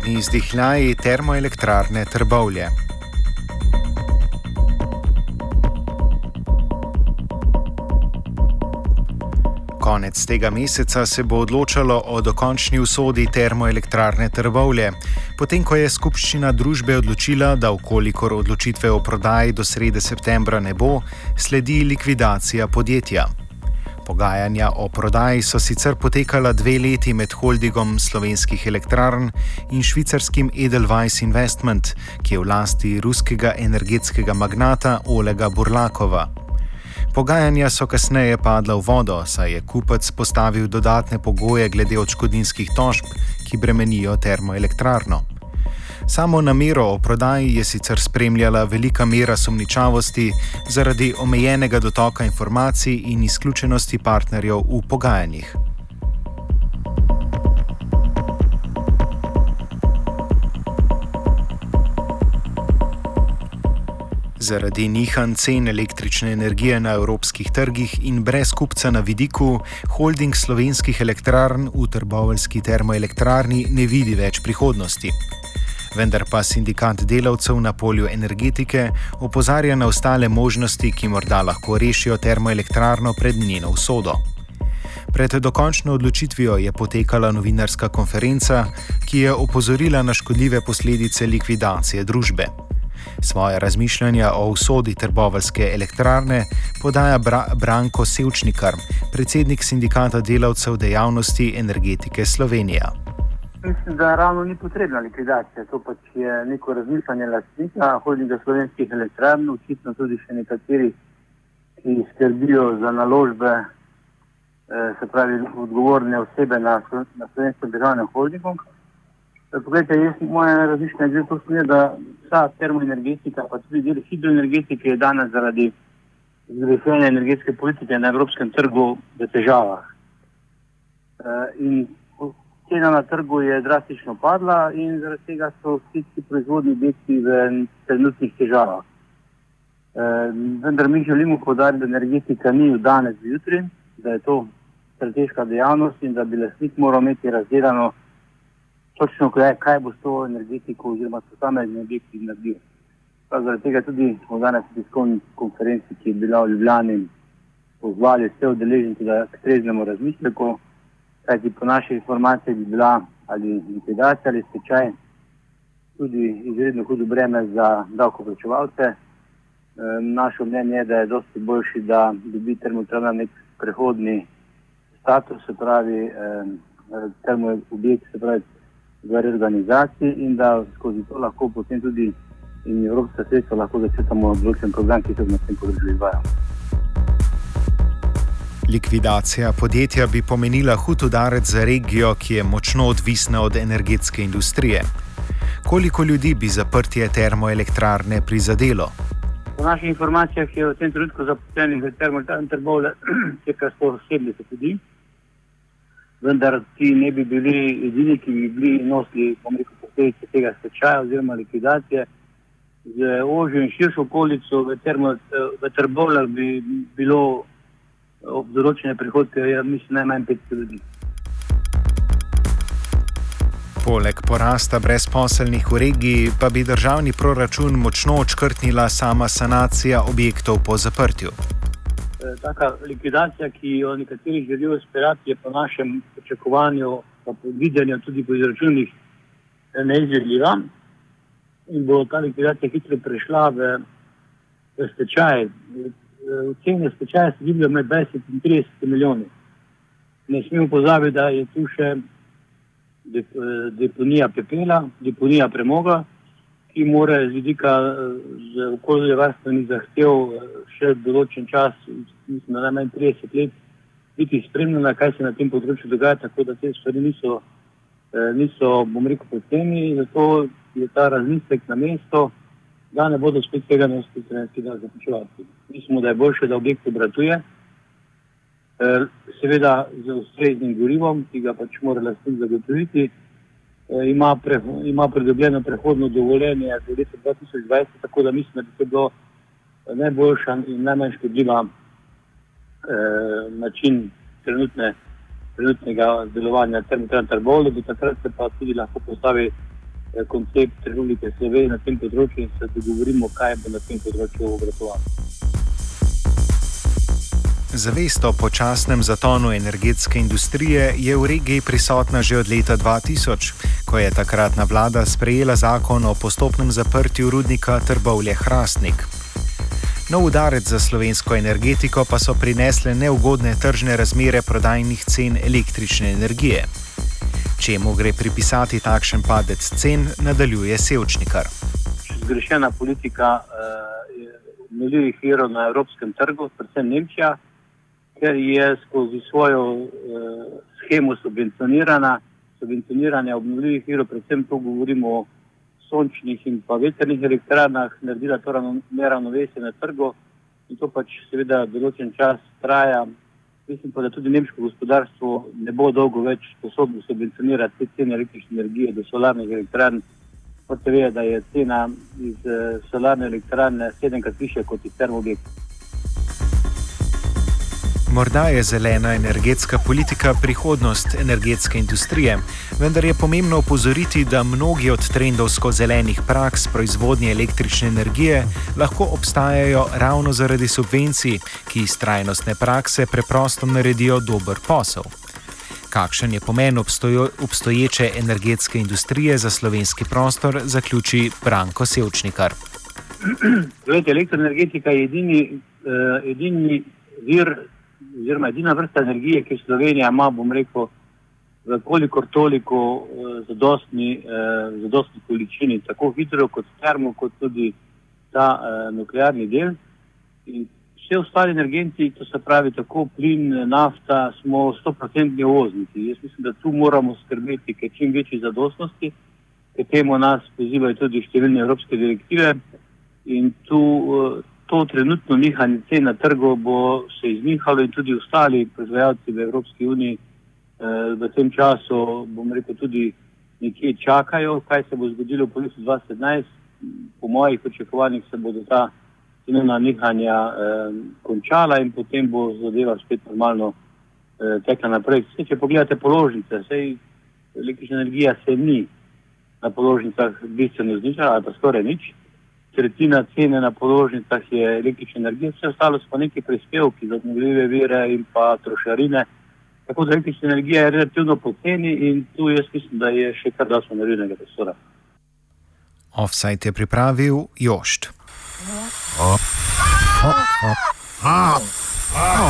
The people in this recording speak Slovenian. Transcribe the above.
uradni izdihljaji termoelektrarne Trbovlje. Konec tega meseca se bo odločalo o dokončni usodi termoelektrarne Trbovlje, potem ko je skupščina družbe odločila, da ukolikor odločitve o prodaji do srede septembra ne bo, sledi likvidacija podjetja. Pogajanja o prodaji so sicer potekala dve leti med holdingom slovenskih elektrarn in švicarskim Edelweiss Investment, ki je v lasti ruskega energetskega magnata Olega Burlakova. Pogajanja so kasneje padla v vodo, saj je kupec postavil dodatne pogoje glede odškodninskih tožb, ki bremenijo termoelektrarno. Samo namero o prodaji je sicer spremljala velika mera sumničavosti zaradi omejenega dotoka informacij in izključenosti partnerjev v pogajanjih. Zaradi nihanj cen električne energije na evropskih trgih in brez kupca na vidiku, holding slovenskih elektrarn v Trboveljski termoelektrarni ne vidi več prihodnosti vendar pa sindikat delavcev na polju energetike opozarja na ostale možnosti, ki morda lahko rešijo termoelektrarno pred njeno usodo. Pred dokončno odločitvijo je potekala novinarska konferenca, ki je opozorila na škodljive posledice likvidacije družbe. Svoje razmišljanja o usodi trbovalske elektrarne podaja Bra Branko Sevčnikar, predsednik sindikata delavcev dejavnosti energetike Slovenije. Mislim, da ravno ni potrebna likvidacija. To pač je neko razmišljanje lastnika, holdinga slovenskih elektrarn, očitno tudi še nekateri, ki skrbijo za naložbe, eh, se pravi, odgovorne osebe na, na slovenskem državnem holdingu. Eh, poglejte, jaz, moje razmišljanje je to, da vsa termoenergetika, pa tudi del hidroenergetike je danes zaradi zgrešene energetske politike na evropskem trgu v težavah. Uh, cena na trgu je drastično padla in zaradi tega so vsi ti proizvodni objekti v trenutnih težavah. E, vendar mi želimo podariti, da energetika ni od danes do jutri, da je to strateška dejavnost in da bi lasnik moral imeti razdeljeno točno, kaj, kaj bo s to energetiko oziroma posamezni objekti naredil. Zaradi tega tudi smo danes v tiskovni konferenci, ki je bila v Ljubljani, pozvali vse udeleženke, da k treznemu razmisleku kajti po naših informacijah bi bila ali likvidacija ali stečaj tudi izredno hudo breme za davkoplačevalce. E, naše mnenje je, da je dosti boljši, da dobi termoelektrarna nek prehodni status, se pravi e, termoobjekt, se pravi v reorganizaciji in da skozi to lahko potem tudi in evropska sredstva lahko začetamo določen program, ki se na tem področju izvaja. Likvidacija podjetja bi pomenila hud udarec za regijo, ki je močno odvisna od energetske industrije. Koliko ljudi bi zaprtje termoelektrarne prizadelo? Po naših informacijah je v tem trenutku zaposlenih v termoelektrarni Trbovle cirka 170 ljudi, vendar ti ne bi bili edini, ki bi bili nosili posledice tega stečaja oziroma likvidacije. Z ožjo in širšo okolico v, v Trbovle bi bilo ob določene prihodke, ja, mislim, najmanj 500 ljudi. Poleg porasta brezposelnih v regiji, pa bi državni proračun močno očkrtnila sama sanacija objektov po zaprtju. E, taka likvidacija, ki jo nekateri želijo izpeljati, je po našem pričakovanju, pa po videnju, tudi po izračunih, neizvedljiva. In bo ta likvidacija hitro prešla v, v stečaj ocene stečaja se gibljajo med 20 in 30 milijoni. Ne smemo pozabiti, da je tu še deponija pepela, deponija premoga, ki mora z vidika okoljevarstvenih zahtev še določen čas, mislim, da najmanj 30 let, biti spremljena, kaj se na tem področju dogaja, tako da te stvari niso, niso bom rekel, poceni. Zato je ta razmislek na mesto da ne bodo spet tega nositi trenerski dan započevati. Mislimo, da je boljše, da objekt obratuje, e, seveda z ustreznim gorivom, ki ga pač mora lastnik zagotoviti, e, ima, pre, ima pridobljeno prehodno dovoljenje do leta 2020, tako da mislim, da bi to bilo najboljša in najmanj škodljiva eh, način trenutne, trenutnega delovanja termoterapevta, da bi takrat se pa tudi lahko postavili koncept Republike Slovenije na tem področju in se dogovorimo, kaj bo na tem področju obratovalo. Zavest o počasnem zatonu energetske industrije je v regiji prisotna že od leta 2000, ko je takratna vlada sprejela zakon o postopnem zaprtju rudnika Trbovlje Hrastnik. Nov udarec za slovensko energetiko pa so prinesle neugodne tržne razmere prodajnih cen električne energije. Čemu gre pripisati takšen padec cen, nadaljuje Sevčnikar. Zgrešena politika obnovljivih uh, virov na evropskem trgu, predvsem Nemčija, ker je skozi svojo uh, schemo subvencionirana, subvencioniranja obnovljivih virov, predvsem to govorimo o sončnih in pa veternih elektrarnah naredila to neravnovesje na trgu in to pač seveda določen čas traja. Mislim pa, da tudi nemško gospodarstvo ne bo dolgo več sposobno subvencionirati te cene električne energije do solarnih elektrarn. Morate vedeti, da je cena iz uh, solarne elektrarne sedemkrat višja kot iz termoobjektov. Morda je zelena energetska politika prihodnost energetske industrije, vendar je pomembno opozoriti, da mnogi od trendovsko zelenih praks proizvodnje električne energije lahko obstajajo ravno zaradi subvencij, ki iz trajnostne prakse preprosto naredijo dober posel. Kakšen je pomen obstojo, obstoječe energetske industrije za slovenski prostor, zaključi Branko Sevčnikar. Elektroenergetika je edini, uh, edini vir oziroma edina vrsta energije, ki Slovenija ima, bom rekel, v kolikor toliko uh, zadostni, uh, zadostni količini, tako hidro kot termo, kot tudi ta uh, nuklearni del. In vse ostale energenti, to se pravi tako plin, nafta, smo 100% uvozniki. Jaz mislim, da tu moramo skrbeti, ker čim večji zadostnosti, ker temu nas pozivajo tudi številne evropske direktive. In tu uh, to trenutno nihanje cen na trgu bo se iznihalo in tudi ostali proizvajalci v Evropski uniji eh, v tem času, bom rekel, tudi nekje čakajo, kaj se bo zgodilo po letu 2017. Po mojih pričakovanjih se bodo ta cenovna nihanja eh, končala in potem bo zadeva spet normalno eh, tekla naprej. Vse, če pogledate položnice, sej električna energija se ni na položnicah bistveno znižala ali pa skoraj nič tretjina cene na položnicah je električna energija, vse ostalo so pa neki prispevki za obnovljive vire in pa trošarine. Tako da električna energija je relativno poceni in tu jaz mislim, da je še kar dosto narednega prostora. Offside je pripravil Jošt. Oh. Oh. Oh. Oh. Oh.